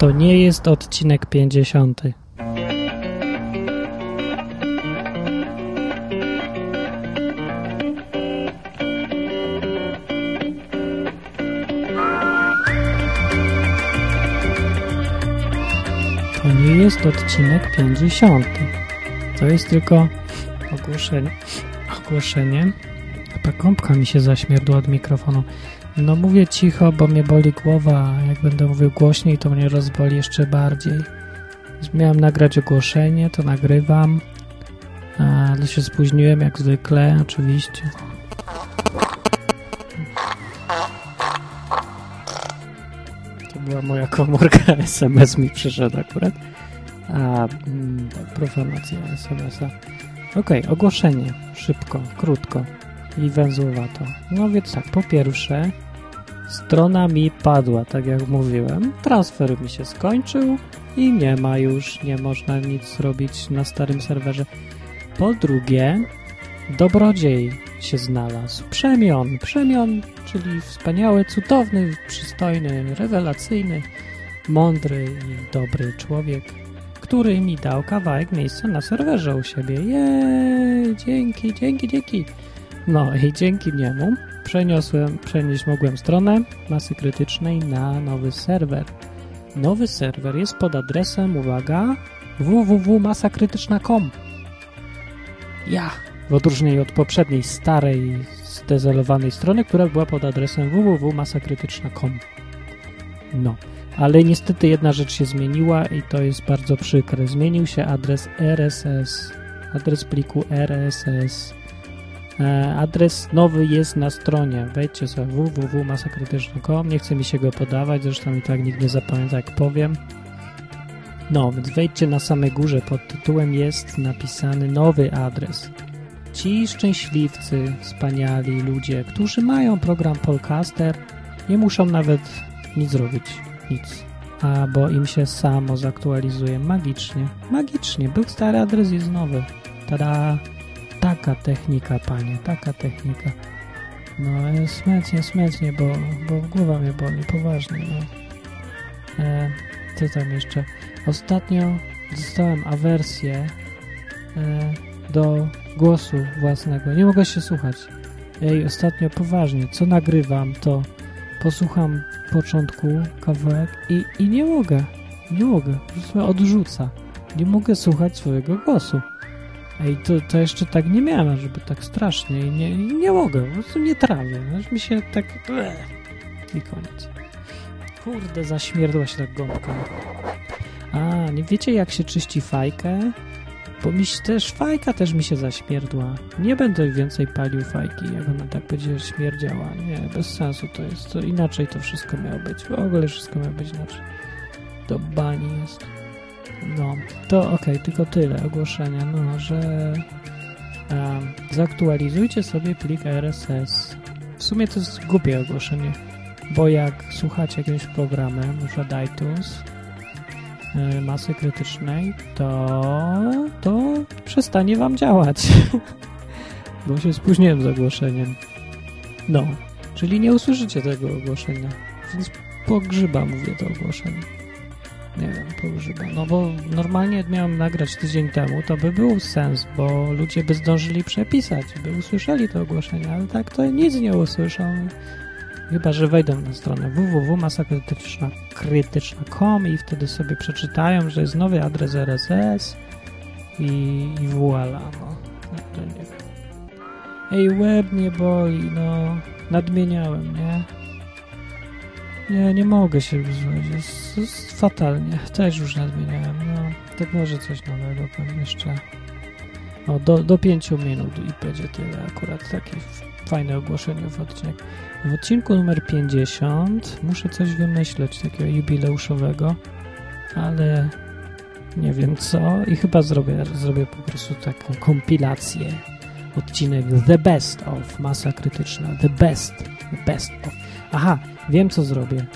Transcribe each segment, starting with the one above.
To nie jest odcinek 50. To nie jest odcinek 50. To jest tylko ogłoszenie. Ogłoszenie. Chyba kąpka mi się zaśmierdła od mikrofonu. No mówię cicho, bo mnie boli głowa. Jak będę mówił głośniej, to mnie rozboli jeszcze bardziej. Miałem nagrać ogłoszenie, to nagrywam. Ale się spóźniłem jak zwykle, oczywiście. To była moja komórka, SMS mi przyszedł akurat. A, mm, profanacja SMS-a. Okej, ogłoszenie. Szybko, krótko i węzłowato. No więc tak, po pierwsze, strona mi padła, tak jak mówiłem. Transfer mi się skończył i nie ma już, nie można nic zrobić na starym serwerze. Po drugie, dobrodziej się znalazł. Przemion, przemion, czyli wspaniały, cudowny, przystojny, rewelacyjny, mądry i dobry człowiek, który mi dał kawałek miejsca na serwerze u siebie. Jej, dzięki, dzięki, dzięki. No i dzięki niemu przeniosłem, przenieść mogłem stronę masy krytycznej na nowy serwer. Nowy serwer jest pod adresem, uwaga, www.masakrytyczna.com Ja, w odróżnieniu od poprzedniej starej, zdezolowanej strony, która była pod adresem www.masakrytyczna.com No, ale niestety jedna rzecz się zmieniła i to jest bardzo przykre. Zmienił się adres RSS, adres pliku RSS Adres nowy jest na stronie. Wejdźcie sobie www.masakrytyczna.com. Nie chce mi się go podawać, zresztą i tak nikt nie zapamięta, jak powiem. No, więc wejdźcie na samej górze. Pod tytułem jest napisany nowy adres. Ci szczęśliwcy, wspaniali ludzie, którzy mają program Polcaster, nie muszą nawet nic zrobić. Nic. A bo im się samo zaktualizuje magicznie. Magicznie. Był stary adres, jest nowy. Tada! Taka technika, panie, taka technika. No, smętnie, smętnie, bo, bo głowa mnie boli, poważnie, no. E, tam jeszcze? Ostatnio dostałem awersję e, do głosu własnego. Nie mogę się słuchać. Ej, ostatnio poważnie, co nagrywam, to posłucham początku kawałek i, i nie mogę. Nie mogę. Po prostu odrzuca. Nie mogę słuchać swojego głosu. Ej, to, to jeszcze tak nie miałem, żeby tak strasznie i nie, nie mogę, po prostu nie trawię. Aż mi się tak... I koniec. Kurde, zaśmierdła się tak gąbka. A, nie wiecie jak się czyści fajkę? Bo mi też, fajka też mi się zaśmierdła. Nie będę więcej palił fajki, jak ona tak będzie śmierdziała. Nie, bez sensu to jest. To inaczej to wszystko miało być. W ogóle wszystko miało być inaczej. Do bani jest. No, to ok, tylko tyle ogłoszenia, no, że zaktualizujcie sobie plik RSS. W sumie to jest głupie ogłoszenie, bo jak słuchacie jakimś programem, np. iTunes, yy, masy krytycznej, to, to przestanie wam działać, bo się spóźniłem z ogłoszeniem. No, czyli nie usłyszycie tego ogłoszenia, więc pogrzyba mówię to ogłoszenie poużywa. No bo normalnie miałem nagrać tydzień temu, to by był sens, bo ludzie by zdążyli przepisać, by usłyszeli to ogłoszenie, ale tak to nic nie usłyszą. Chyba, że wejdą na stronę www.masakrytyczna.com i wtedy sobie przeczytają, że jest nowy adres RSS i, i voila, no. no to nie wiem. Ej, łeb mnie boli, no. Nadmieniałem, nie? Nie, nie mogę się wyzwać. Jest, jest fatalnie. Też już nadmieniałem. No, tak może coś nowego powiem jeszcze. O, do, do 5 minut i będzie tyle. Akurat takie fajne ogłoszenie w odcinek. W odcinku numer 50 muszę coś wymyśleć takiego jubileuszowego, ale nie wiem co i chyba zrobię, zrobię po prostu taką kompilację. Odcinek The Best of Masa Krytyczna. The Best. The Best of. Aha, Wiem, co zrobię.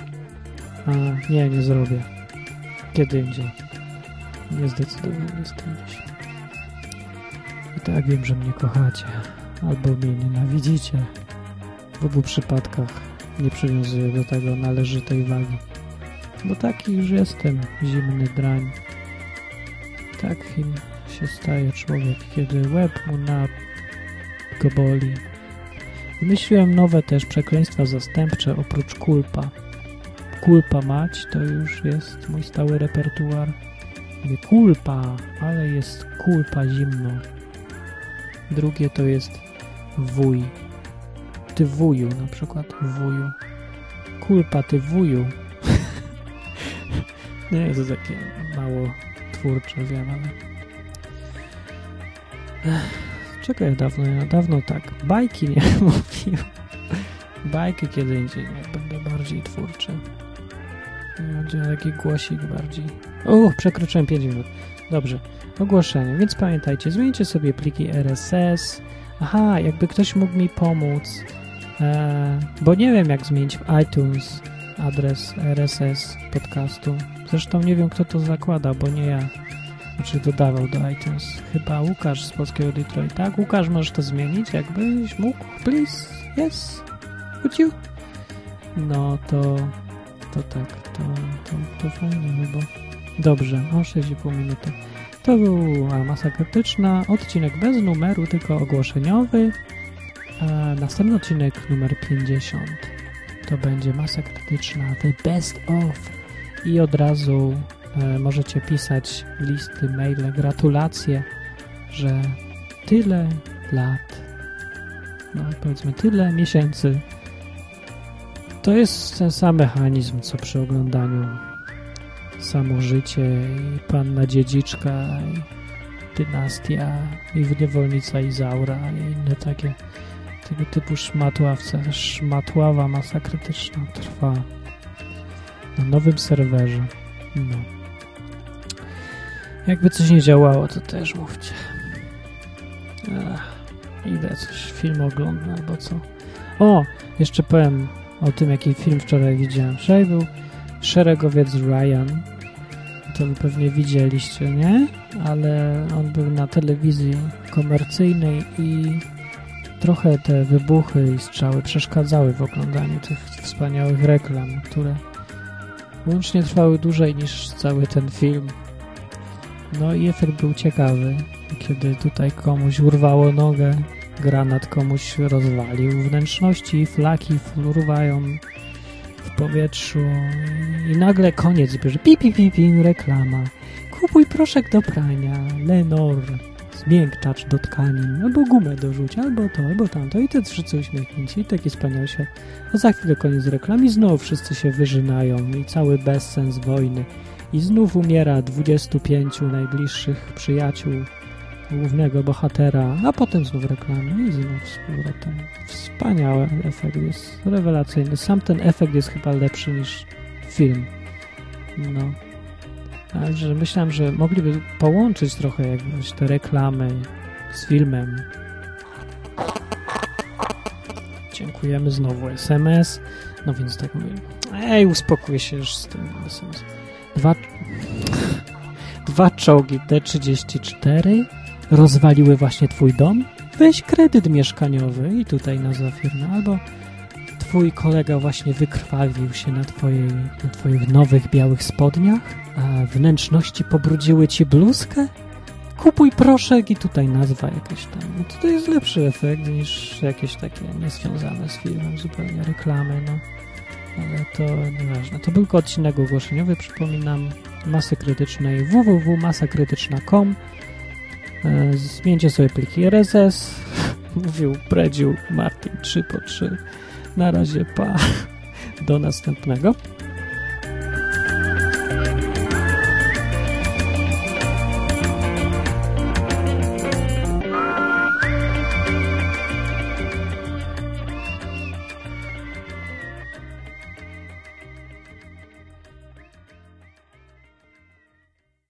A, nie, nie zrobię. Kiedy indziej. Nie zdecydowany jestem dziś. I tak wiem, że mnie kochacie. Albo mnie nienawidzicie. W obu przypadkach nie przywiązuję do tego należytej wagi. Bo taki już jestem, zimny drań. Takim się staje człowiek, kiedy łeb mu na go boli. Wymyśliłem nowe też przekleństwa zastępcze oprócz kulpa. Kulpa mać to już jest mój stały repertuar. Mówię kulpa, ale jest kulpa zimno. Drugie to jest wuj. Ty wuju na przykład, wuju. Kulpa, ty wuju. Nie jest to takie mało twórcze, wiem, ale... Czekaj, dawno, ja dawno tak. Bajki nie mówiłem. Bajki kiedy indziej nie będę bardziej twórczy. Będzie taki głosik bardziej. O, przekroczyłem 5 minut. Dobrze, ogłoszenie. Więc pamiętajcie, zmieńcie sobie pliki RSS. Aha, jakby ktoś mógł mi pomóc, e, bo nie wiem jak zmienić w iTunes adres RSS podcastu. Zresztą nie wiem kto to zakłada, bo nie ja. Znaczy dodawał do iTunes. Chyba Łukasz z polskiego Detroit. Tak, Łukasz, możesz to zmienić? Jakbyś mógł? Please? Yes? Would you? No to... To tak, to, to, to fajnie chyba. Dobrze, o 6,5 minuty. To była masa krytyczna, odcinek bez numeru, tylko ogłoszeniowy. A następny odcinek numer 50 to będzie masa krytyczna, the best of. I od razu możecie pisać listy, maile, gratulacje, że tyle lat, no powiedzmy tyle miesięcy. To jest ten sam mechanizm, co przy oglądaniu samo życie i panna dziedziczka i dynastia i niewolnica Izaura i inne takie tego typu szmatławce. Szmatława masa krytyczna trwa na nowym serwerze. No. Jakby coś nie działało, to też mówcie. Idę coś film oglądam albo co. O, jeszcze powiem o tym, jaki film wczoraj widziałem. Wczoraj był Szeregowiec Ryan. To pewnie widzieliście, nie? Ale on był na telewizji komercyjnej i trochę te wybuchy i strzały przeszkadzały w oglądaniu tych wspaniałych reklam, które łącznie trwały dłużej niż cały ten film. No i efekt był ciekawy, kiedy tutaj komuś urwało nogę, granat komuś rozwalił wnętrzności, flaki fruwają w powietrzu i nagle koniec bierze pi, pi, pi, pi, reklama. Kupuj proszek do prania, Lenor, zmiękczacz do tkanin, albo gumę dorzuć, albo to, albo tamto i te wszyscy uśmiechnięci i taki wspaniały się. A za chwilę koniec reklam i znowu wszyscy się wyżynają i cały bezsens wojny. I znów umiera 25 najbliższych przyjaciół głównego bohatera, a potem znów reklamy i znów z powrotem. Wspaniały efekt jest, rewelacyjny. Sam ten efekt jest chyba lepszy niż film. No. Także myślałem, że mogliby połączyć trochę jakby te reklamy z filmem. Dziękujemy znowu SMS. No więc tak mówię. Ej, uspokój się już z tym SMS. Dwa, dwa czołgi T-34 rozwaliły właśnie twój dom? Weź kredyt mieszkaniowy i tutaj nazwa firmy. Albo twój kolega właśnie wykrwawił się na, twojej, na twoich nowych białych spodniach, a wnętrzności pobrudziły ci bluzkę? Kupuj proszek i tutaj nazwa jakaś tam. No to, jest lepszy efekt niż jakieś takie niezwiązane z filmem zupełnie reklamy, no. Ale to nieważne. To był odcinek ogłoszeniowy, przypominam, masy krytycznej www.masakrytyczna.com e, Zmieńcie sobie pliki RSS. Mówił, predził Martin 3 po 3. Na razie, pa. Do następnego.